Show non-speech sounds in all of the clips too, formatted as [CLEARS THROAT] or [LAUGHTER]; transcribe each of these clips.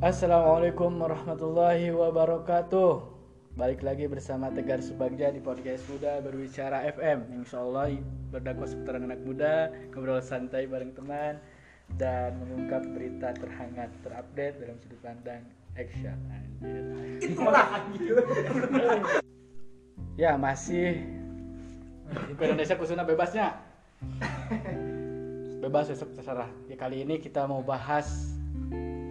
Assalamualaikum warahmatullahi wabarakatuh. Balik lagi bersama Tegar Subagja di podcast Muda Berbicara FM Insya Allah berdakwah seputaran anak muda Ngobrol santai bareng teman Dan mengungkap berita terhangat terupdate dalam sudut pandang action. Anjir. Ya masih. Indonesia khususnya bebasnya. [LAUGHS] Bebas besok terserah. Ya kali ini kita mau bahas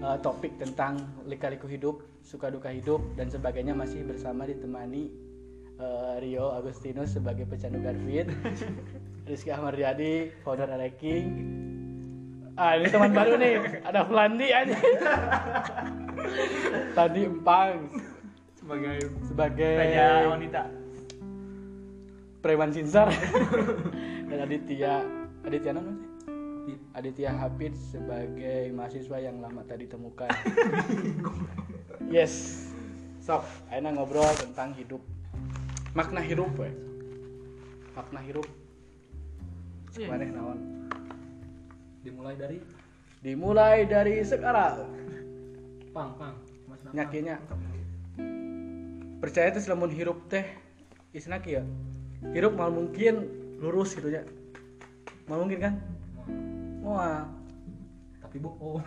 uh, topik tentang lika-liku hidup, suka duka hidup dan sebagainya masih bersama ditemani uh, Rio Agustinus sebagai pecandu Garvin, [LAUGHS] Rizky Ahmad Riyadi, founder Areking. Ah ini teman baru nih, ada Flandi aja. [LAUGHS] Tadi Empang sebagai sebagai raja wanita preman sinsar [LAUGHS] dan Aditya Aditya sih? Aditya Hafid sebagai mahasiswa yang lama tadi temukan. [LAUGHS] yes. Sok, ayo ngobrol tentang hidup. Makna hidup, we. Makna hidup. Iya. Mana naon? dimulai dari Dimulai dari sekarang. pang pang. Nyakinya. Percaya tuh selamun hirup teh isna kieu. Hirup mal mungkin lurus gitu ya. Mal mungkin kan? Wah, tapi bohong.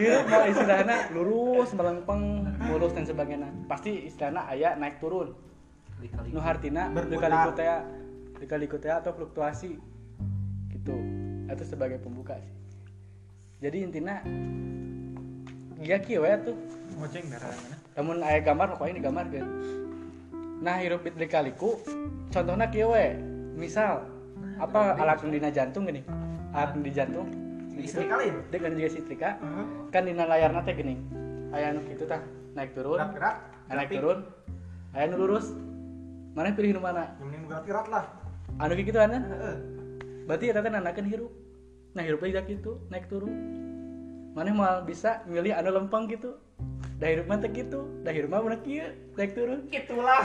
Hirup mau istilahnya lurus melempeng mulus dan sebagainya. Pasti istilahnya ayah naik turun. Kali-kali nu hartina Berputar. dikaliku teh dikaliku teh atau fluktuasi. Gitu. Itu sebagai pembuka sih. Jadi intinya ya kieu we tuh. Ngoceng darah namun ayah gambar pokoknya ini gambar kan nah hirup dikaliku contohnya kieu misal apa alat pendina jantung gini alat di jantung? Istri kalian? dengan juga sitrika kan dina layar teh gini. Aya anu kitu tah naik turun. Gerak naik turun. Aya nu lurus. Mana pilih nu mana? Yang mending gerak gerak lah. anu kitu ana? Heeh. berarti eta teh nanakeun hirup. Nah hirup teh gitu naik turun. Mana mau bisa milih anu lempeng gitu dah hirup mah teh gitu dah hirup mah bener kieu naik turun. Itulah.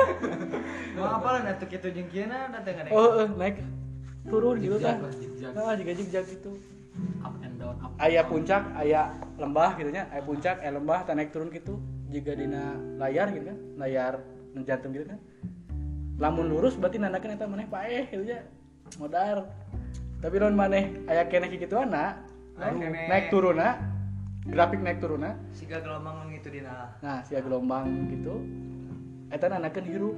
[LAUGHS] Mau apa lah natuk itu jengkiana datang ada. oh naik turun gitu zigzag. nah juga zigzag gitu. Up and down up and aya down. puncak aya lembah gitu nya. Aya puncak aya lembah tah naik turun gitu jika dina layar gitu kan layar jantung gitu kan. Lamun lurus berarti nandakeun eta maneh paeh gitu nya. Modar. Tapi lamun maneh aya keneh kitu anak Naik naik turunna grafik naik turunna Siga gelombang gitu dina. nah sia gelombang gitu eta nandakeun hirup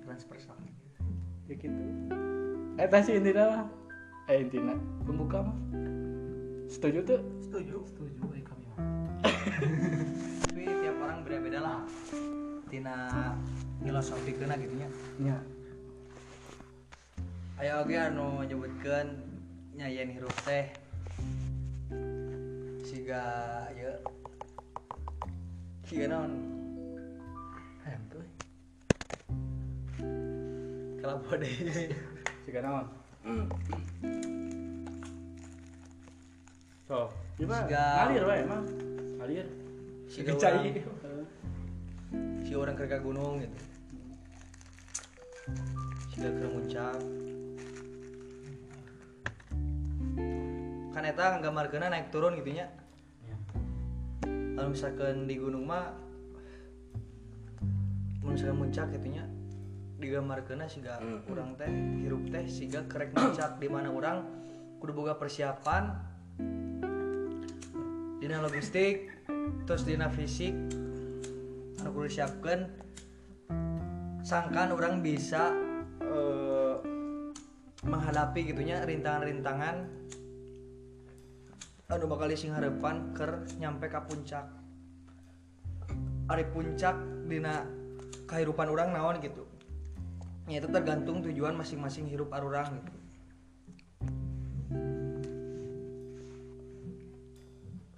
transversal ya gitu eta sih intina mah eh intina pembuka mah setuju tuh Setuju. setuju eh kami mah [LAUGHS] Tapi tiap orang beda-beda lah. Tina filosofi kena gitu nya. ya Ayo oge anu nyebutkeun nyayen hirup teh. Siga ye Siga naon? Hayang tuh Kelapa deh. Siga naon? So, gimana? Ngalir wae emang. Ngalir. Dicai. orang, si orang kerja gunung gitu. Siga ke muncak. Kan eta nggambarkeunna naik turun gitu nya. Ya. Kalau misalkan di gunung mah misalkan muncak gitu nya digambarkeunna siga urang teh hirup teh siga kerek muncak. Di mana urang kudu boga persiapan dina logistik terus dina fisik anu kudu disiapkeun. Sangkan orang bisa eh, menghadapi gitunya rintangan-rintangan anu bakal sing harapan ker nyampe ke puncak. Ari puncak dina kehidupan orang naon gitu. Ya itu tergantung tujuan masing-masing hirup arurang gitu.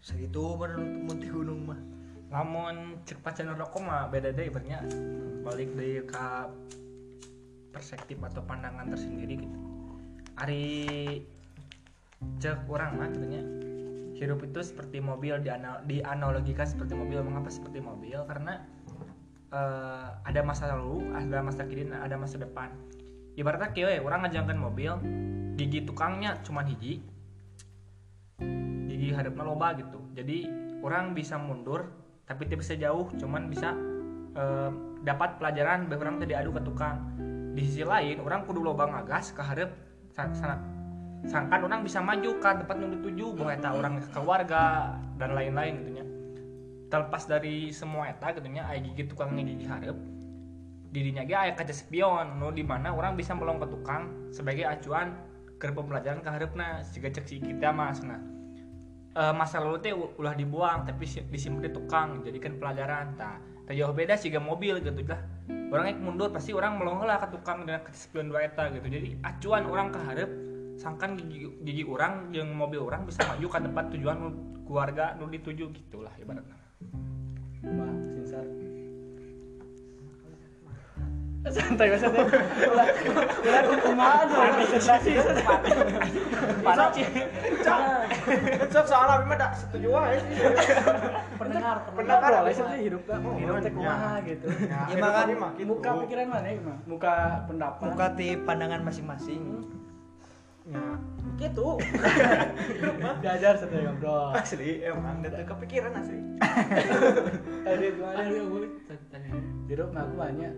Segitu menurut munti gunung mah. Lamun cek pacan rokok mah beda deh ibaratnya. Balik dari ke perspektif atau pandangan tersendiri gitu. Hari cek orang mah katanya hidup itu seperti mobil diana- dianalogikan seperti mobil. Mengapa seperti mobil? Karena eh, ada masa lalu ada masa kini ada masa depan. Ibaratnya kieu we, orang ngajangkan mobil gigi tukangnya cuman hiji gigi harapna loba gitu. Jadi orang bisa mundur tapi tidak bisa jauh cuman bisa eh, dapat pelajaran bahwa orang tadi adu ke tukang. Di sisi lain orang kudu loba ngagas ke harap sa- sa- sangkan orang bisa maju ke tempat yang dituju bahwa eta orang ke keluarga dan lain-lain gitunya terlepas dari semua eta gitunya aya gigi tukangnya gigi harap dirinya ge aya kaca spion nu di mana orang bisa melong ke tukang sebagai acuan ke pembelajaran ke harapna jika cek si kita mas nah eh, masa lalu teh ulah dibuang tapi si- disimpan di tukang jadikan pelajaran. Tak tak jauh beda sih mobil gitu lah orang yang mundur pasti orang melong lah ke tukang dengan kaca spion dua eta gitu. Jadi acuan orang ke harap sangkan gigi, gigi orang yang mobil orang bisa maju ke tempat tujuan keluarga nu dituju gitulah ibaratnya Cuma sinsar. Santai santai. Ulah ulah kumaha dong presentasi. Panas sih. Cok soal abi mah setuju wae sih. Pendengar, Pendengar. Boleh sih hidup hidup teh kumaha gitu. Ya, Ya, gitu. Muka pikiran mana ya? Muka pendapat. muka ti pandangan masing-masing Ya, gitu. [LAUGHS] diajar santai ngobrol. Asli emang da teu kepikiran asli. [LAUGHS] Ada gimana dia boleh? Hidup mah aku banyak.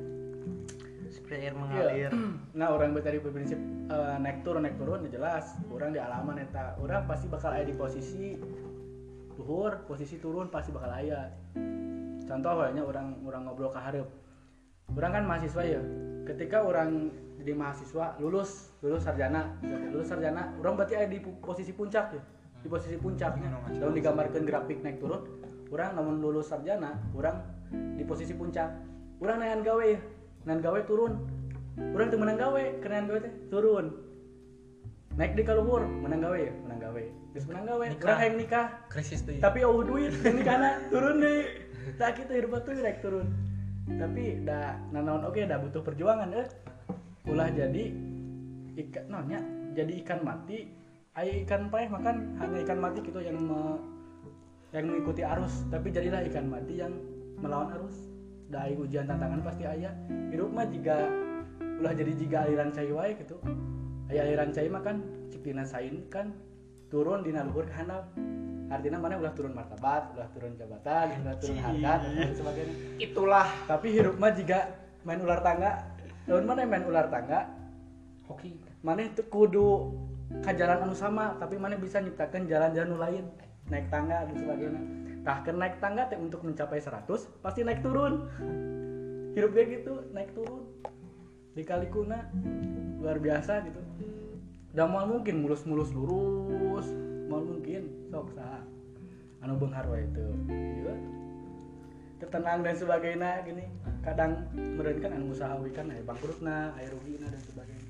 seperti air Iya. mengalir [CLEARS THROAT] Nah orang tadi berprinsip eh, naik turun naik turun ya jelas. Orang di alaman eta. Orang pasti bakal ada di posisi luhur, posisi turun pasti bakal aya. Contoh kayaknya orang orang ngobrol ke hareup. Orang kan mahasiswa ya. Ketika orang jadi mahasiswa lulus lulus sarjana lulus sarjana. Orang berarti ada di posisi puncak ya? Di posisi puncaknya. Daun digambarkan grafik naik turun orang namun lulus sarjana orang di posisi puncak. Orang nayan gawe ya? Nayan gawe turun. Orang tuh menang gawe kenayan gawe teh turun. Naik di kaluhur menang gawe ya? Menang gawe. Terus menang gawe orang yang nikah. Krisis tuh tapi oh duit [LAUGHS] ini karena turun deh. Tak kita hidup tuh naik turun. Tapi dah nanaon oke dah butuh perjuangan eh ulah jadi ikan nanya jadi ikan mati ay ikan paeh makan hanya ikan mati gitu yang me- yang mengikuti arus. Tapi jadilah ikan mati yang melawan arus. Dari ujian tantangan pasti ayah hidup mah jika ulah jadi jika aliran cai wae gitu. Aya aliran cai mah kan cik dina sain kan turun dina luhur ke handap artinya mana ulah turun martabat ulah turun jabatan ulah turun harkat dan sebagainya. Itulah. Tapi hidup mah jika main ular tangga daun mana main ular tangga? Hoki. Mana itu kudu ke jalan anu sama tapi mana bisa nyiptakan jalan-jalan lain? Naik tangga dan sebagainya. Nah ke naik tangga teh untuk mencapai 100 pasti naik turun. Hidup dia gitu naik turun. Di kalikuna luar biasa gitu. Udah mau mungkin mulus-mulus lurus. Mau mungkin sok sah. Anu benghar itu iya tertenang dan sebagainya gini. Kadang meren kan anu usahawi kan aya bangkrutna aya rugina dan sebagainya.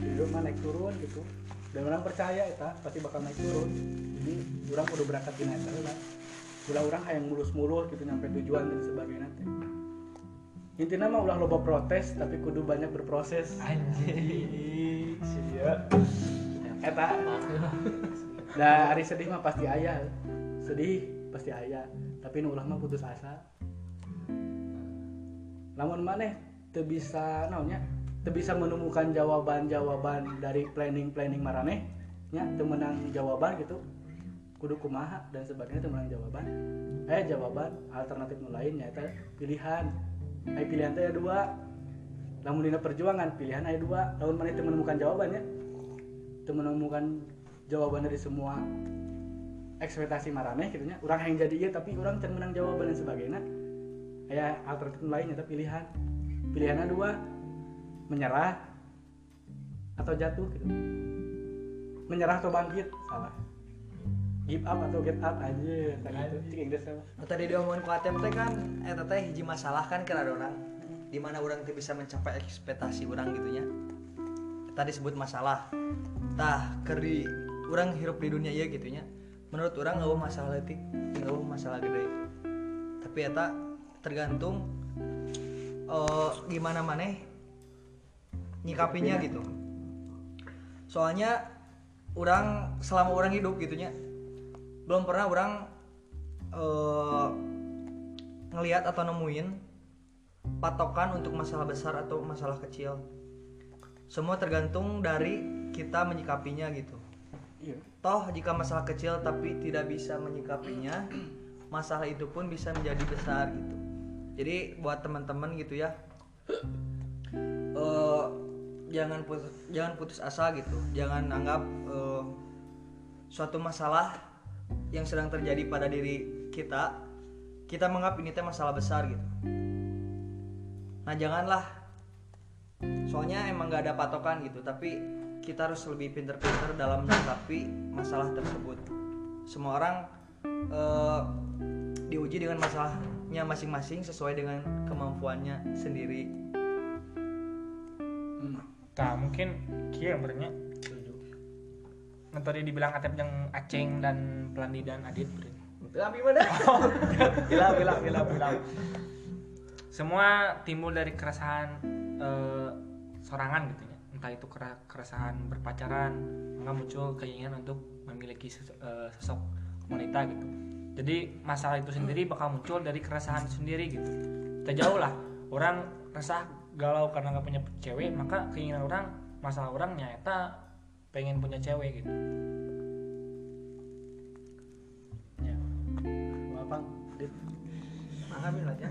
Hidup mah naik turun gitu. Dan orang percaya eta pasti bakal naik turun. Jadi orang udah berangkat di eta lah ulah orang hayang mulus-mulus gitu nyampe tujuan dan sebagainya teh. Intinya mah ulah loba protes tapi kudu banyak berproses. Anjing. Sia. Eta. Da hari sedih mah pasti ayah sedih pasti ayah tapi nu ulah mah putus asa. Lamun maneh teu bisa naonnya? Teu bisa menemukan jawaban-jawaban dari planning-planning maraneh nya teu menang jawaban gitu. Kudu kumaha dan sebagainya teu menang jawaban. Eh jawaban alternatif nu lain nyata pilihan. Eh pilihan teh dua. Lamun dina perjuangan pilihan aya dua. Lamun maneh teu menemukan jawabannya teu menemukan jawaban dari semua ekspektasi maraneh gitu nya. Urang yang jadi ieu tapi urang can menang jawaban dan sebagainya. Aya alternatif nu lain nyata pilihan. Pilihannya dua menyerah atau jatuh gitu. Menyerah atau bangkit salah. Give up atau get up aja tadi itu cik Inggris Nah, tadi diomongin ku ATM teh kan eta teh hiji masalah kan kira orang. Di mana orang teh bisa mencapai ekspektasi orang gitunya tadi disebut masalah. Tah keri orang hirup di dunia iya gitunya menurut orang nggak masalah letik nggak masalah gede. Tapi eta tergantung eh, gimana maneh nyikapinya gitu. Soalnya orang selama orang hidup gitunya belum pernah orang eh, ngelihat atau nemuin patokan untuk masalah besar atau masalah kecil. Semua tergantung dari kita menyikapinya gitu iya Toh jika masalah kecil tapi tidak bisa menyikapinya, masalah itu pun bisa menjadi besar gitu. Jadi buat teman-teman gitu ya, eh, jangan putus, jangan putus asa gitu. Jangan anggap eh, suatu masalah yang sedang terjadi pada diri kita, kita menganggap ini teh masalah besar gitu. Nah janganlah, soalnya emang gak ada patokan gitu, tapi kita harus lebih pinter-pinter dalam menyikapi masalah tersebut. Semua orang eh, diuji dengan masalahnya masing-masing sesuai dengan kemampuannya sendiri. Hmm. Nah, mungkin kia yang bernya Nah, tadi dibilang Atep yang Aceng dan Pelandi dan Adit berarti. Tapi mana? [LAUGHS] Bila bila bila bila. Semua timbul dari keresahan eh, sorangan gitu ya. Entah itu keresahan berpacaran, maka muncul keinginan untuk memiliki sosok wanita gitu. Jadi masalah itu sendiri bakal muncul dari keresahan sendiri gitu. Kita jauh lah. Orang resah galau karena nggak punya cewek, maka keinginan orang masalah orang nyata pengen punya cewek gitu. ya apa dit lah ya.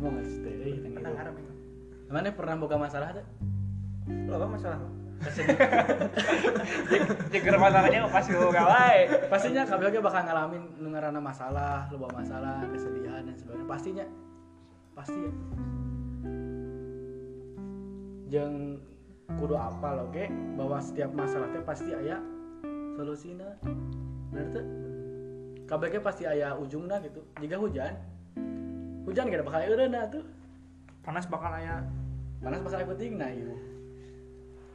ngomong teh. Arab ini. mana pernah boga masalah tuh Lo apa masalah? Jika [LAUGHS] masalahnya pas gue gawai. pastinya kabel bakal ngalamin nu ngaranna masalah loba masalah kesedihan dan sebagainya. Pastinya. Pasti ya. Jeung kudu apa lo ge bahwa setiap masalah teh pasti aya solusina bener tuh kabel ge pasti aya ujungna gitu. Jika hujan hujan gak bakal eureuna tuh. Panas bakal aya. Panas bakal penting nah ieu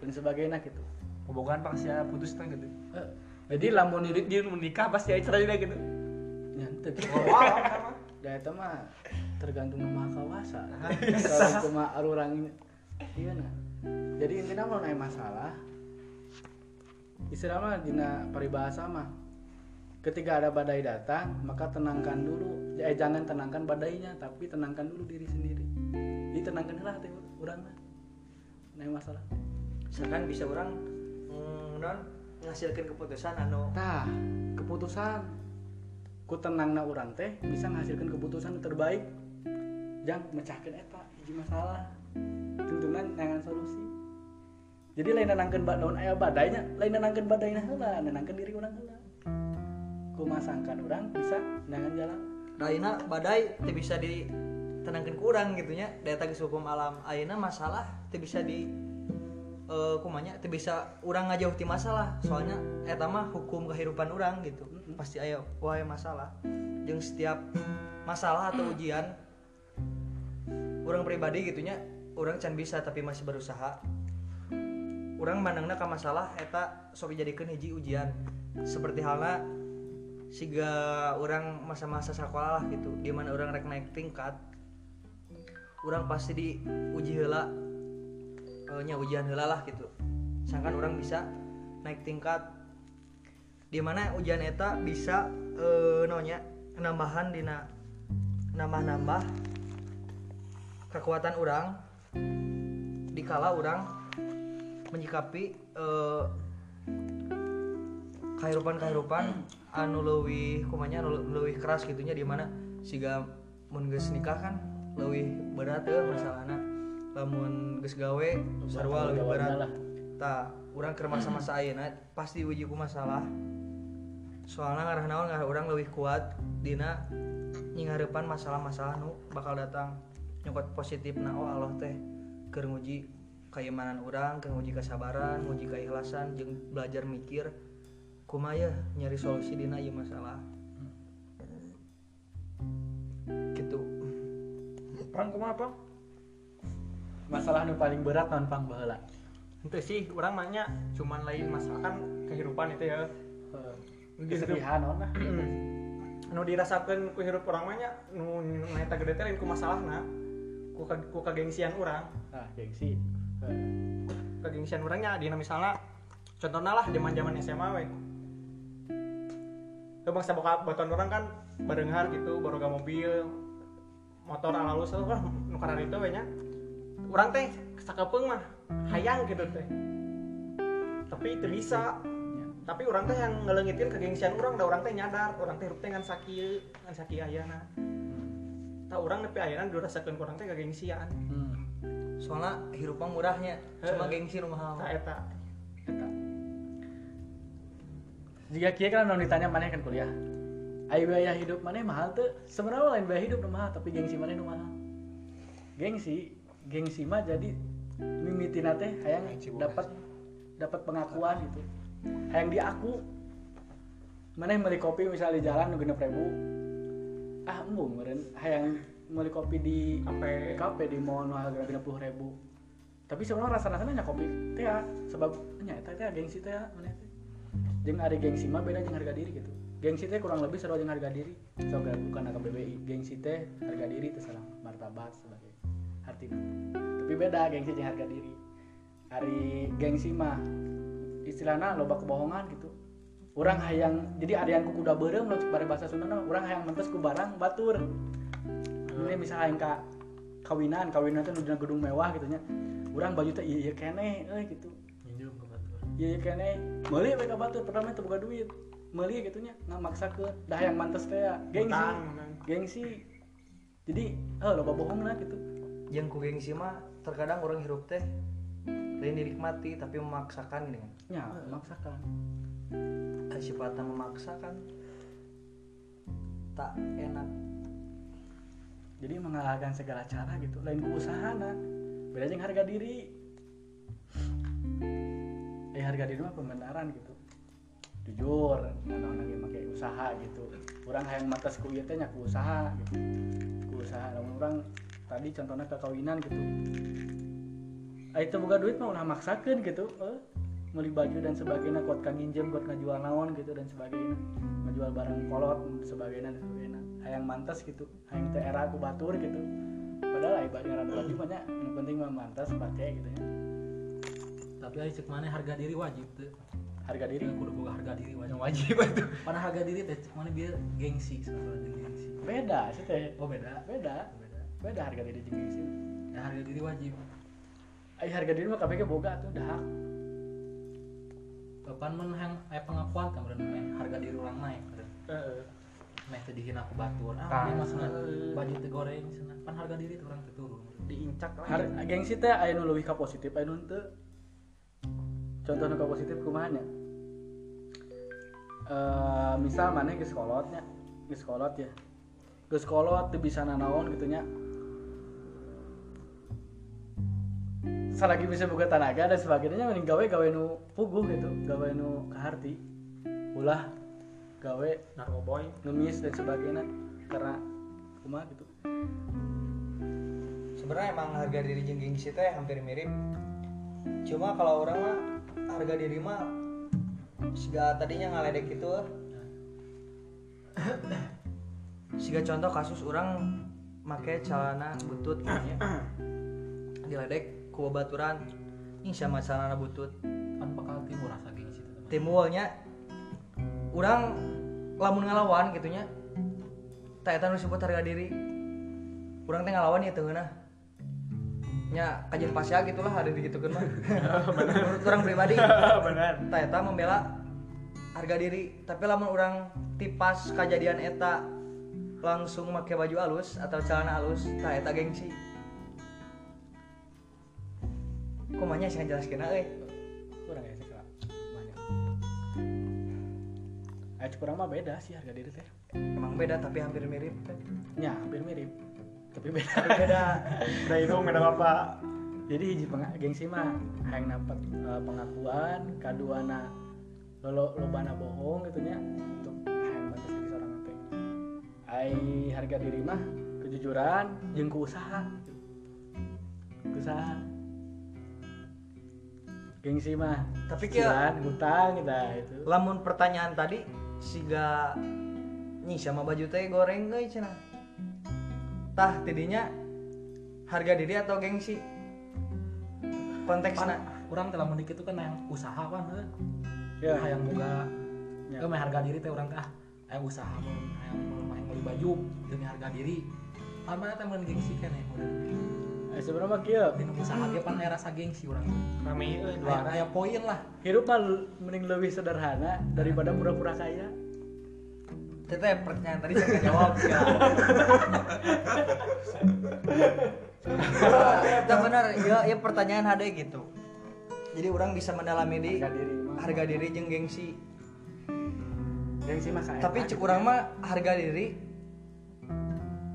dan sebagainya gitu hubungan pasti putus kan gitu. Eh, jadi lamun Dia dia menikah pasti aya cerai gitu. nyantet Wow. Da eta mah tergantung nama kawasa. Kalau cuma arurang iya nah. Jadi intinya kalau naik masalah istilah mah dina paribahasa mah ketika ada badai datang maka tenangkan dulu eh jangan tenangkan badainya tapi tenangkan dulu diri sendiri jadi tenangkan lah urang mah naik masalah Misalkan bisa orang mm, non menghasilkan keputusan anu. Tah keputusan. Ku tenangna urang teh bisa menghasilkan keputusan yang terbaik. Jangan mecahkan eta hiji masalah. Tuntunan nangan solusi. Jadi lain nenangkeun ba daun aya badainya? Lain nenangkeun badainya heula nenangkeun diri urang heula. Ku masangkan urang bisa nangan jalan. Ayeuna badai teu bisa ditenangkeun ku urang gitu nya data hukum alam ayeuna masalah teu bisa di eh kumanya teu bisa urang ngajauh ti masalah. Soalnya eta mah hukum kehidupan urang gitu. Pasti aya wae masalah. Jeung setiap masalah atau ujian orang pribadi gitunya orang can bisa tapi masih berusaha. Orang mandangna ka masalah eta sok dijadikeun hiji ujian. Seperti halnya siga orang masa-masa sekolah lah gitu. Di mana orang rek naik tingkat orang pasti diuji heula eh, nya ujian heula lah gitu. Sangkan orang bisa naik tingkat di mana ujian eta bisa eh, nonya nambahan dina nambah-nambah kekuatan orang dikala orang menyikapi eh, kehidupan-kehidupan anu leuwih kumanya anu keras gitunya di mana siga mun nikah kan leuwih berat ya masalahna lamun geus gawe sarua Gawana berat tah urang keur masa-masa ayeuna pasti uji ku masalah. Soalnya ngarah naon ngarah urang leuwih kuat dina nyingharepan masalah-masalah nu bakal datang. Nyokot positif nah oh Allah teh keur nguji keimanan urang keur nguji kesabaran nguji keikhlasan jeung belajar mikir kumaya nyari solusi dina ieu masalah. Gitu. Pang kumaha pang? Masalah nu paling berat non pang baheula Itu sih orang maknya cuman lain masalah kan kehidupan itu ya. kesedihan lah Nu dirasakan ku hirup orang maknya nu eta gede teh lain ku masalahna. Ku ka- ku kagengsian urang. ah gengsi Kagengsian urangnya dina misalnya contohnya lah zaman-zaman SMA we. Tuh bangsa boka baton orang kan barenghar gitu, baru gak mobil, motor alalus tuh lah nu karena itu we nya. Urang teh sakapeung mah hayang gitu teh. Tapi itu bisa. Tapi orang teh yang ngelengitin kegengsian orang da orang teh nyadar orang teh hirup teh ngan sakieu ngan saki ayeuna tak orang nepi ayeuna dirasakeun ku urang teh kegengsian. Hmm. soalnya hirupan murahnya cuma gengsi nu mahal. Tak eta. Eta. jika kia kan orang ditanya mana kan kuliah ayo biaya hidup mana mahal tuh sebenarnya lain biaya hidup mahal tapi gengsi mana mahal. Gengsi gengsi mah jadi mimitina teh hayang dapat dapat pengakuan gitu. Hayang diaku mana yang beli kopi misalnya di jalan genep ribu ah embung meren hayang beli kopi di sampai kafe di mall harga genep puluh ribu tapi sebenarnya rasa rasanya nya kopi teh ya, sebab nya eta teh gengsi teh ya, mana teh. Jeung ada gengsi mah beda jeung harga diri gitu. Gengsi teh kurang lebih sarua jeung harga diri. So bukan harga BBI gengsi teh harga diri teh salah martabat sebagai tapi beda gengsi jeung harga diri. Hari gengsi mah istilahnya loba kebohongan gitu. Orang hayang jadi arian ku kuda beureum nu bare bahasa Sunda orang hayang mentes ku barang batur. Ini misalnya hayang ka kawinan kawinan nu dina gedung mewah gitu nya. Urang baju teh ieu ieu keneh euy gitu. Minjem ke batu. ieu ieu keneh meuli we ka batur pertama teh boga duit. Meuli gitu nya ngamaksakeun dah hayang mantes teh ya gengsi. Gengsi. Jadi eh loba bohong lah gitu yang ku gengsi mah terkadang orang hirup teh lain dinikmati tapi memaksakan gini kan. Nya memaksakan. Sifatnya memaksakan tak enak. Jadi mengalahkan segala cara gitu. Lain ku usahana beda jeung harga diri. Eh harga diri mah pembenaran gitu. Jujur nah lagi pakai usaha gitu. Orang hayang matas ku ieu teh nya ku usaha gitu. Ku usaha orang tadi contohnya kekawinan gitu itu buka duit mah ulah maksakeun gitu eh beli baju dan sebagainya kuat kan nginjem kuat ngajual naon gitu dan sebagainya ngajual barang kolot dan sebagainya dan sebagainya hayang mantas gitu hayang teh era aku batur gitu padahal ai barang baju mah nya yang penting mah mantas pakai gitu ya tapi ari cek mana harga diri wajib tuh harga diri Diri kudu boga harga diri wajib. wajib [LAUGHS] itu Pada harga diri teh cek mana biar gengsi sebenarnya gengsi. beda sih teh Oh beda. beda Beda. Beda harga diri jeung gengsi Ya harga diri wajib. ai harga diri mah kabeh boga tuh dahak Kapan men aya pengakuan kan bener meh harga diri orang naik bener. Heeh. Meh teh dihina ku batur. Ah, ini masalah baju teh goreng cenah. Pan harga diri teh orang teh turun. diincak lah Har gengsi teh aya nu leuwih ka positif aya nu teu contohna ka positif kumaha nya Eh, misal mana geus kolot nya geus kolot ya geus kolot teu bisa nanaon gitu nya salagi bisa buka tenaga dan sebagainya mending gawe gawe nu puguh gitu. Gawe nu kaharti. Ulah gawe narkoboy. ngemis dan sebagainya karena kumaha gitu. Sebenarnya emang harga diri jeung gengsi teh hampir mirip. Cuma kalau orang mah harga diri mah siga tadinya ngaledek gitu siga contoh kasus orang make celana butut diledek ku baturan ini sama celana butut. Pan bakal timbul rasa gengsi teh. teman. timbulnya orang lamun ngalawan gitu nya tak eta nu disebut harga diri. Orang teh ngalawan ya teu nah nya kajian pasya gitulah ada di gitu kan mah. [LAUGHS] Menurut orang pribadi [LAUGHS] benar. tak eta membela harga diri. Tapi lamun orang tipas kejadian eta langsung pakai baju halus atau celana halus tak eta gengsi kumanya sih jelaskeun euy kurang ya sih banyak. Ayo kurang mah beda sih harga diri teh emang beda tapi hampir mirip. Ya hampir mirip. Tapi beda. Beda. [LAUGHS] Udah itu ada apa. Jadi hiji gengsi mah hayang dapat eh, pengakuan kaduana lo lobana bohong gitu nya. Untuk hayang batas diri seorang teh ai harga diri mah kejujuran jeung usaha. Usaha gengsi mah Tapi kia- hutang gitu itu lamun pertanyaan tadi siga nyi sama baju teh goreng euy cenah tah tidinya harga diri atau gengsi konteksnya Urang teh lamun dikit itu kan yang usaha kan ya Hayang boga Ya. ya. mah harga diri teh urang teh ah aya usaha mun hayang beli baju demi harga diri. Teh mun gengsi keneh urang. Eh, sebenarnya kieu Dina usaha ge pan aya rasa gengsi urang. rame euy Aya dua aya poin lah. hidup mah l- mending lebih sederhana daripada pura-pura kaya Itu teh pertanyaan tadi saya nggak jawab ya. [LAUGHS] Itu benar, ya, ya pertanyaan ada gitu. Jadi orang bisa mendalami di harga diri harga diri jeung gengsi. gengsi mah kaya Tapi cek urang mah harga diri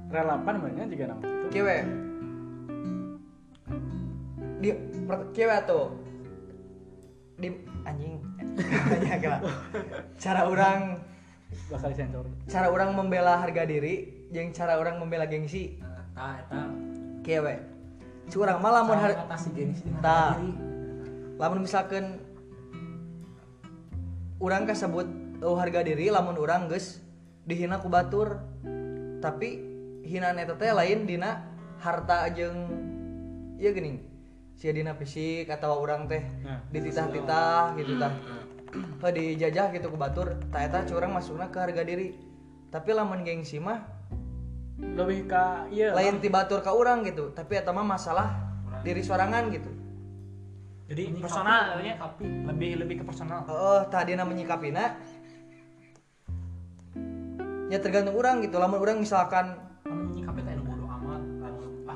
relevan banyak juga nama itu kewe. Di per- kewe tuh di anjing. Ya, kira. cara orang bakal disensor. cara orang membela harga diri jeung cara orang membela gengsi. Tah eta. Kewe. Cek urang mah lamun har- gengsi diri. lamun misalkan orang kasebut oh, harga diri lamun orang geus dihina ku batur. Tapi hinaan eta teh lain dina harta jeung ieu geuning sia dina fisik atau orang teh Nah. dititah-titah gitu tah. Heuh, dijajah gitu ku batur tah eta curang masukna ke harga diri. Tapi lamun gengsi mah lebih ke iya lain ti batur ka urang gitu tapi eta mah masalah diri sorangan gitu. Jadi Menyikapi, personal ya lebih lebih ke personal. Oh, tadi nama menyikapina ya tergantung orang gitu. Lamun orang misalkan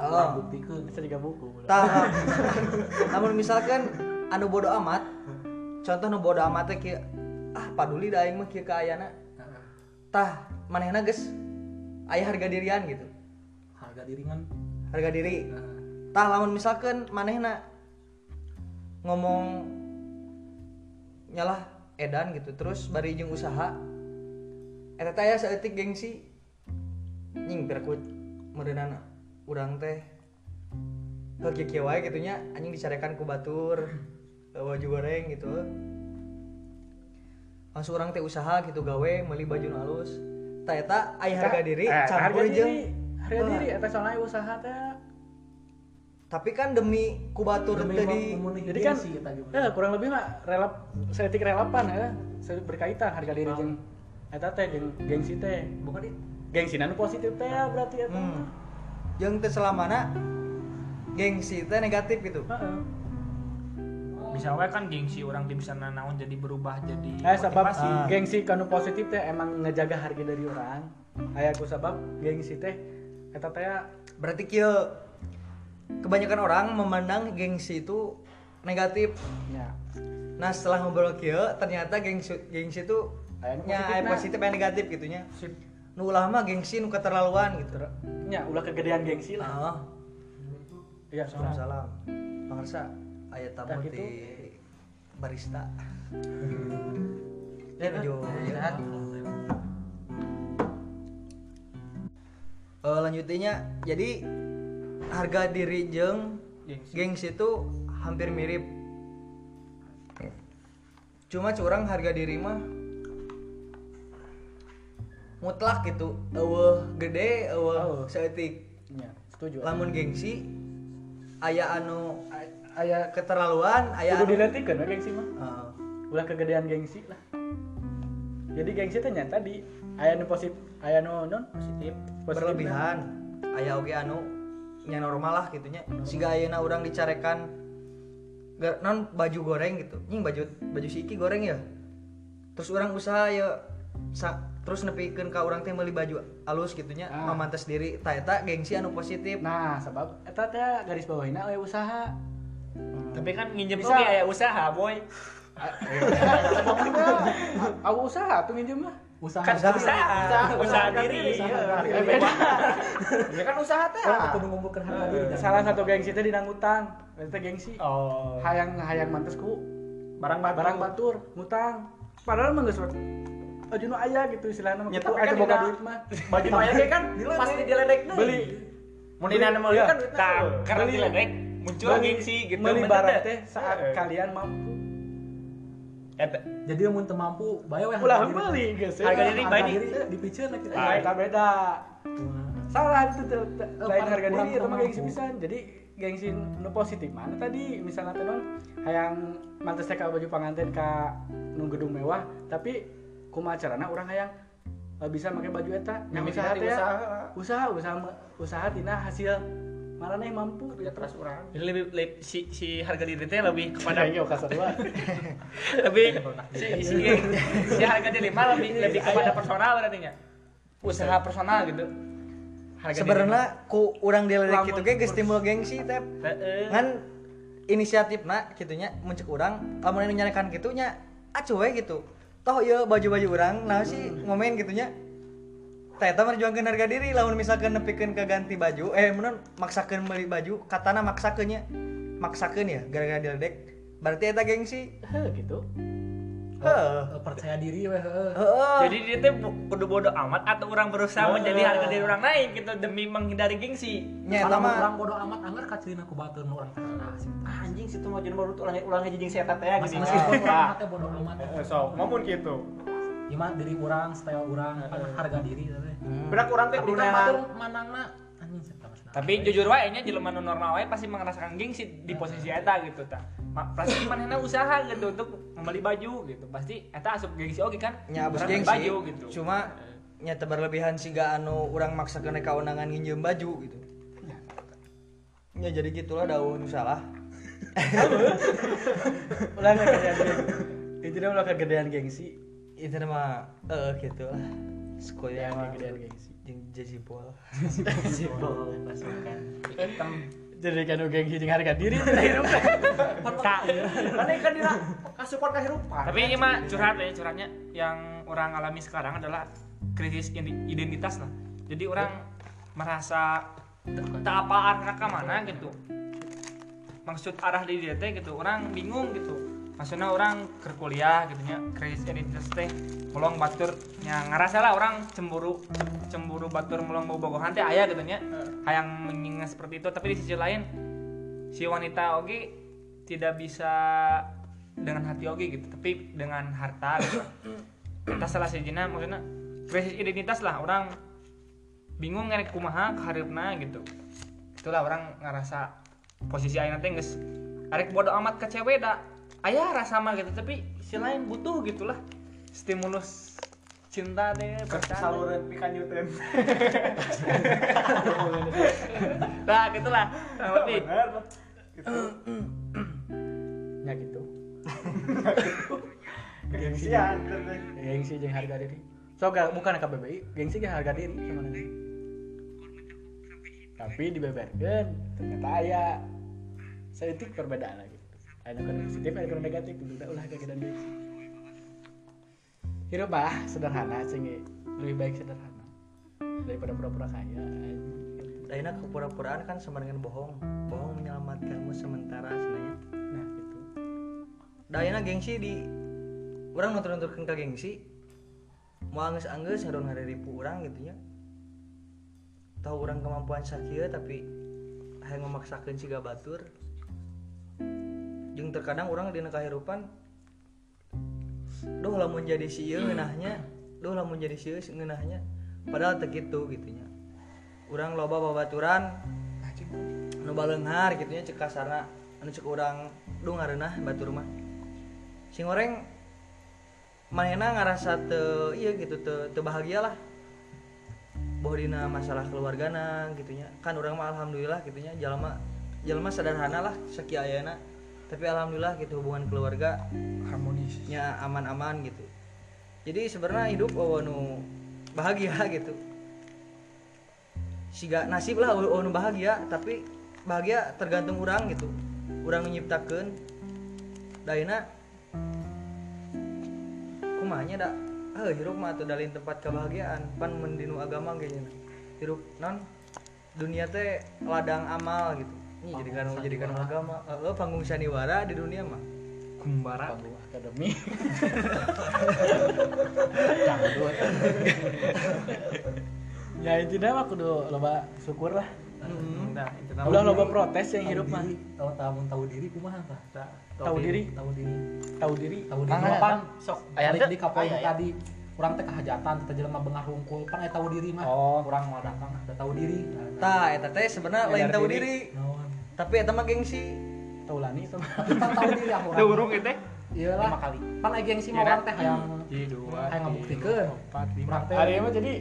Oh. urang buktikeun. bisa juga buku. Tah namun misalkan anu bodo amat. Contoh nu bodo amat teh kieu ah paduli da aing mah kieu ka ayana. Tah manehna geus aya harga dirian gitu. Harga diri kan harga diri. Heeh. tah lamun misalkan manehna ngomong nyalah edan gitu terus bari jeung usaha eta teh aya saeutik gengsi. Nying perkut meureunana urang teh. Ke kieu wae gitu nya anjing dicarekan ku batur eh, baju goreng gitu. Langsung orang teh usaha gitu gawe meuli baju halus tah eta aya harga diri Eh, harga campur diri jeung. harga diri eta soalnya usaha teh. Tapi kan demi kubatur Demi tadi jadi kan gengsi eta juga. ya kurang lebih mah relap setik relevan ya berkaitan harga diri jeung eta teh jeung gengsi teh. Bukan itu. gengsi nu positif teh ya berarti eta hmm. Yang teh selamana gengsi teh negatif gitu Heeh. bisa wae kan gengsi orang di bisa naon jadi berubah jadi Eh sebab motivasi. Ah. gengsi kanu positif teh emang ngejaga harga diri orang. Aya ku sebab gengsi teh eta teh berarti kieu kebanyakan orang memandang gengsi itu negatif nya nah setelah ngobrol kieu ternyata gengsi gengsi itu Aya nu nya aya positifna. positif aya negatif gitu nya Sip. nu ulah mah gengsi nu keterlaluan gitu nya ulah kegedean gengsi lah. ah Iya, salah. salam pangarsa aya tamu gitu. di barista Ya, Jo. Sehat. Eh, lanjutinnya jadi harga diri jeng Gengsi. gengsi itu hampir mirip cuma curang harga diri mah mutlak gitu eueuh gede eueuh seetik Nya, setuju. lamun gengsi aya anu Ay- aya keterlaluan aya kudu anu diletikeun we gengsi mah. Heeh. Ulah kegedean gengsi lah. Jadi gengsi teh nya tadi aya nu positif, aya nu non positif, positif berlebihan aya oge anu nya normal lah gitunya sehingga ayeuna urang dicarekan non baju goreng gitu nying baju baju si Iki goreng ya terus orang usaha ya sa- terus nepikeun ka urang teh meuli baju alus gitunya Ah. mamantes diri ta eta gengsi anu positif Nah, sebab eta teh garis bawahina aya usaha. tapi kan nginjem Bisa. ya usaha boy Aku usaha tuh minjem mah. Usaha kan usaha. usaha usaha, diri usaha iya. diri. [LAUGHS] ya kan usaha teh Orang kudu ngumpulkeun harga diri. kan. Salah satu gengsi teh dina ngutang. Eta gengsi. oh Hayang hayang mantesku barang batur barang batur ngutang. Padahal mah geus Aja nu aya gitu istilahna mah gitu kan boga duit mah. baju maya ge kan pasti diledek deui. Beli mun dina mau kan karena diledek muncul gengsi gitu Beli barang teh saat Heeh. kalian mampu. Eta Jadi mun teu mampu, bae we Ulah beli geus. Harga diri bae di- lah kita. Ah, eta beda. Salah itu tuh Eh, lain harga diri itu mah gengsi pisan. Jadi gengsi nu positif mana tadi misalnya hayang mantes teh ka baju panganten ka nu gedung mewah tapi kumaha carana urang hayang eh, bisa pakai baju eta? Yang usaha ya. usaha. usaha usaha usaha tina hasil marane mampu. Kerja keras orang Jadi lebih, lebih- si si harga diri teh lebih kepada kayaknya oka sarua lebih si si, si harga diri mah lebih lebih kepada personal berarti nya. Usaha personal gitu. Sebenarnya ku urang diledek gitu ge geus timbul gengsi teh ngan inisiatif nak gitunya muncul orang lamun anu nyarekan gitunya acuh we gitu toh ya baju-baju orang nah sih ngomen gitunya. Teta merjuangkan harga diri lamun misalkan nepikeun ke ganti baju eh mun maksakeun beli baju katana maksakeun nya maksakeun ya gara-gara diledek. Berarti eta gengsi. Gitu Eh, percaya diri weh Jadi dia teh bo- bodoh-bodoh amat atau orang berusaha menjadi harga diri orang naik gitu demi menghindari gengsi. nya Kalau mah orang bodoh amat anggar kacilin aku batur nu orang sih. ah, anjing situ mah jeung baru ulang ulang aja jeung saya teh Mas- gini Meskipun orang teh bodoh amat. eh, so ngomong gitu Gimana diri orang, style orang, kan harga diri teh. berak orang teh Tapi kan kudu batur manangna anjing. Tapi jujur wae nya jelema nu normal wae pasti merasakan gengsi di posisi eta gitu tah. Ma- Pasti manehna usaha gitu untuk membeli baju gitu. Pasti eta asup gengsi oge kan. nya abis gengsi baju gitu. cuma nyata berlebihan sehingga anu orang maksakan kawenangan nginjem baju gitu. Ya. Jadi gitulah daun salah [LAUGHS] ulah kegedean itu dia ulah kegedean gengsi itu mah eh gitu lah sekolah kegedean gengsi jejibol Sibol pasukan. Hitam. jadi kan gengsi jeung harga diri itu hidup Kak. mana kan dina kasupan kehidupan Tapi ini mah curhat ya curhatnya yang orang alami sekarang adalah krisis identitas lah. Jadi orang merasa tak apa arah ke mana gitu. Maksud arah di dia gitu. Orang bingung gitu. Maksudnya orang ke kuliah gitu nya krisis identitas teh mulong batur. Nya ngerasa lah orang cemburu cemburu batur mulong mau bogohan teh aya gitu nya. Hayang mengingat seperti itu tapi di sisi lain si wanita oke tidak bisa dengan hati oke gitu tapi dengan harta gitu. Kita salah sejina maksudnya krisis identitas lah orang bingung ngerek kumaha kaharipna gitu. Itulah orang ngerasa posisi ayeuna teh geus arek bodo amat ke cewek da aya rasa mah gitu tapi si lain butuh gitulah. Stimulus cinta deh percaya saluran pikan nyuten [LAUGHS] nah gitulah. Nah, berarti [CLEARS THROAT] [LAUGHS] ya gitu. Gengsian gengsi jeung harga diri so ga- bukan KBBI gengsi jeung harga diri sebenarnya tapi dibeberkan ternyata aya. Seetik perbedaan lagi ada yang positif ada yang negatif. Udah ulah kegedean gengsi hidup bah sederhana sehingga lebih baik sederhana. Daripada pura-pura kaya. Ayeuna kepura-puraan kan sama dengan bohong. Bohong menyelamatkanmu sementara sebenarnya. Nah gitu. Dayana gengsi di orang nonton-nonton ke gengsi. Mau angges-angges harus ngaripu orang gitu ya. Tahu orang kemampuan sakit tapi hanya memaksakan si batur jeung terkadang orang di kehidupan duh lamun jadi si ieu ngeunahnya duh lamun jadi si ieu ngeunahnya. Padahal teu kitu gitu nya urang loba babaturan nu baleunghar gitu nya cek kasarna anu cek urang duh ngareunah batur mah sing goreng manehna ngarasa teu iya gitu teu teu bahagia lah bahwa dina masalah keluargana gitunya kan orang mah alhamdulillah gitunya jalma jalma sederhana lah seki ayana tapi alhamdulillah gitu hubungan keluarga harmonisnya aman-aman gitu. Jadi sebenarnya hidup oh nu bahagia gitu. Siga nasib lah oh nu bahagia tapi bahagia tergantung orang gitu. Orang menciptakan daina kumanya dak eh hirup mah tuh dalin tempat kebahagiaan. Pan mendinu agama kayaknya hirup non? Dunia teh ladang amal gitu ini jadikan jadikan agama. Eh panggung sandiwara di dunia mah. Kumbara. Panggung akademi. [LAUGHS] Cangdut. [LAUGHS] ya intinya mah kudu loba syukur lah. Nah itu udah loba protes yang hidup mah. Tahu tahu tahu diri kumaha tah? tahu diri. Tahu diri. tahu diri. Tahu diri. Mangga, pan sok. Aya di kapoin tadi. Kurang teh kehajatan kita jelema beungah hungkul pan aya tahu diri mah. Oh. kurang mau datang ada tahu diri. Tah eta teh sebenarnya lain tahu diri. diri. Naon tapi eta mah gengsi sama tapi pan tahu diri aku Teu urung itu iyalah lima kali pan aya gengsi mah orang teh hayang Jadi dua, hayang ngabuktikeun empat, lima. Hari mah jadi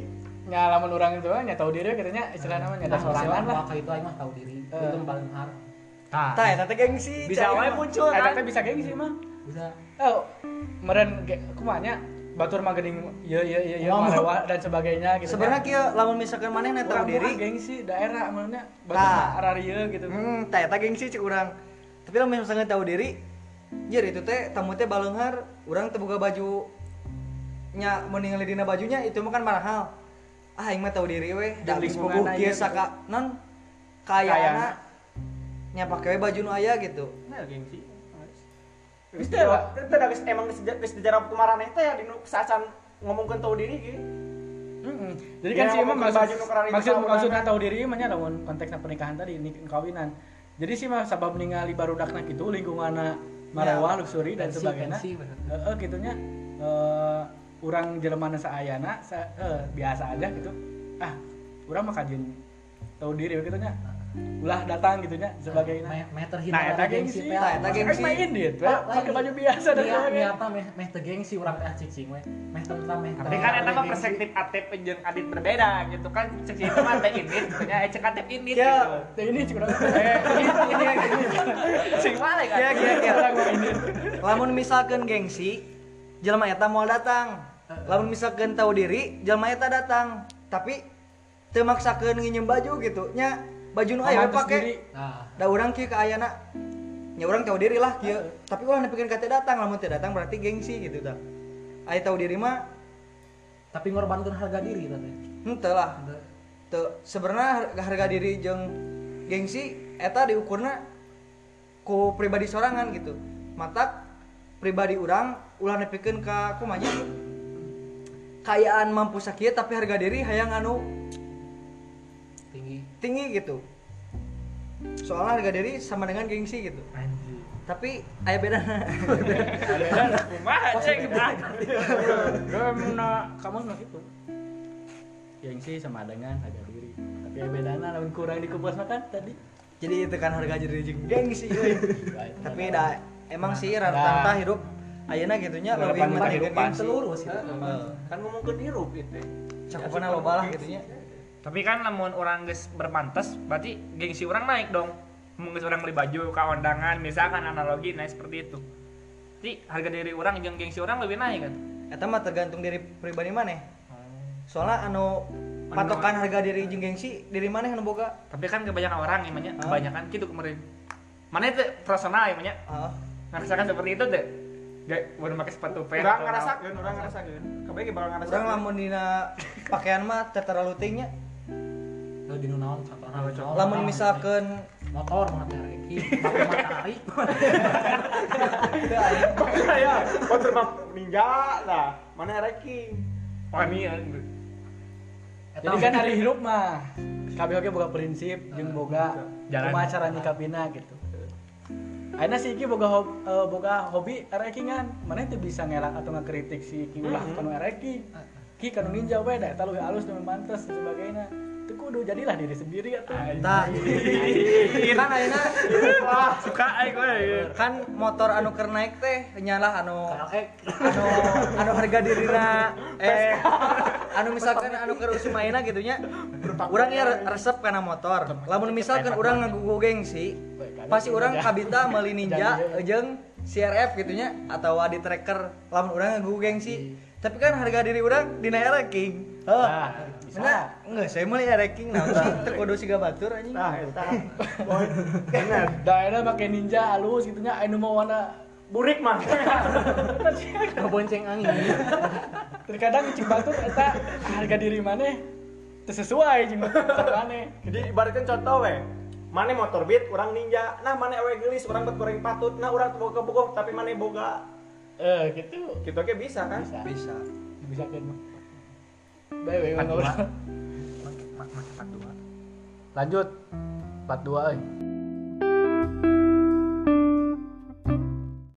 nya lamun orang itu nya tahu diri katanya istilah namanya ada Nah, sorangan lah Kalau itu aing mah tahu diri. Eh. Itu paling hard. Tah. tah eta teh gengsi Bisa wae muncul eta kan. teh bisa gengsi mah Bisa. oh meren kumanya batur mah geuning ieu ieu ieu ieu Oh, marewa dan sebagainya gitu sebenarnya kieu lamun misalkan manehna tahu diri gengsi daerah mana batur mah araria gitu Hmm, tah eta gengsi cek urang. Tapi lamun misalkan tahu diri, jer itu teh tamu teh baleunghar, urang teh boga baju nya meninggal dina bajunya itu mah kan mahal. Ah aing mah tahu diri we, da Jeung geus lingkungan puguh aya kieu saka non Kayana. kayana nya pake we baju nu aya gitu. Nah, gengsi. Geus teh lah. teh emang geus geus dijarah kumaraneh teh ya dinu saacan ngomongkeun tahu diri gitu. Jadi Ya, kan sih emang maksud, itu maksud maksudnya tahu diri mah nya lamun konteksna pernikahan tadi ini kawinan. Jadi sih mah sabab ningali barudakna kitu lingkunganna marewah luxury dan sebagainya. Heeh gitunya eh urang jelemana saayana sa, biasa aja gitu. Ah, urang mah kajin tahu diri begitu nya. Ulah datang gitu nya sebagainya. Meh meh terhindar Nah, eta dari gengsi. teh. Nah, eta gengsi. Main dia, tuh, Ah, pakai baju biasa dan Niat sebagainya. niatna meh meh teu gengsi urang teh cicing we. Meh tentang meh. Tapi kan eta mah perspektif Atep jeung Adit berbeda gitu kan. Cek itu mah teh ini, punya cek Atep ini Ya. gitu. Teh ini cuma eh ini. Sing mana kan? Kieu. Orang mainin. Lamun misalkan gengsi, jelema eta mau datang. Lamun misalkan tahu diri, jelema eta datang. Tapi teu maksakeun nginjem baju gitu. Nya baju nu aya diri. Nah, Da urang kieu ke ayana. Ya urang tahu diri lah kieu. Tapi ulah nepikeun kate datang, lamun teu datang berarti gengsi gitu tah. Aya tahu diri mah tapi ngorbankeun harga diri teh. henteu lah. Teu sebenarnya harga, harga diri jeung gengsi eta diukurna ku pribadi sorangan gitu. Matak pribadi urang ulah nepikeun ka kumaha kayaan mampu sakieu tapi harga diri hayang anu Tinggi. gitu. Soalnya harga diri sama dengan gengsi gitu. Anjir. Tapi aya beda. Kumaha cek ah. Gue emang na, kamu nggak gitu. Gengsi sama dengan harga diri. Tapi ya bedana lamun kurang dikupas makan tadi. Jadi itu kan harga diri jeung gengsi. Tapi da emang sih rata-rata hidup ayeuna gitunya lebih sih. Heeh. Kan ngomongkeun hirup itu. Cakupanna loba lah gitunya. Tapi kan lamun orang geus berpantes, berarti gengsi orang naik dong. Mun geus orang beli baju ka undangan, misalkan analogi naik seperti itu. Jadi harga diri orang jeung gengsi orang lebih naik kan. Eta mah tergantung diri pribadi maneh. Soalnya anu patokan harga diri jeung gengsi diri maneh anu boga. Tapi kan kebanyakan orang ya banyak, Hah? kebanyakan gitu kemarin. Mana itu personal ya banyak. Heeh. Ngerasakan seperti itu deh. Gak baru pakai sepatu pet. Urang atau ngarasakeun, urang ngarasakeun. Kabeh bakal ngarasakeun. Urang lamun dina pakaian mah terlalu tingnya. Di naon naon? Lamun misalkan motor mah teh reki, pakai matahari. ya, motor mah ninja lah. Mana? Oh ini ya. Jadi kan hari hidup mah kabeh oge boga prinsip jeung boga kumaha cara nyikapina gitu. Aina si Iki boga hobi, boga hobi erekingan, mana itu bisa ngelak atau ngekritik si Iki ulah kanu ereking. Ki kanu ninja we da eta leuwih alus nu pantes dan sebagainya. Teu kudu jadilah diri sendiri atuh. tah kan Wah, suka aing gue. kan motor anu keur naik teh nyalah anu anu anu harga dirina eh anu misalkan anu keur usum ayeuna gitu nya urang ya resep kana motor. Lamun misalkan urang ngagugu gengsi pasti urang kabita meuli ninja jeung CRF gitu nya atau di tracker. Lamun urang ngagugu gengsi tapi kan harga diri urang dina ranking heuh Nah, bisa. Bener, enggak, saya meuli ranking nah kudu [LAUGHS] siga batur anjing. Nah, eta. Bener. Da eta make ninja alus gitu nya anu mau warna Burik mah. [LAUGHS] bonceng angin. terkadang cing batur eta harga diri teu sesuai jeung maneh. Jadi ibaratkan contoh we. Mana motor beat, orang ninja. Nah, mana ewe gelis, orang bet goreng patut. Nah, orang boga boga tapi mana boga. Eh gitu. Gitu aja bisa kan? Bisa. Bisa. Bisa kan. Baik, baik, Empat dua. Make empat dua. Lanjut. 42 euy.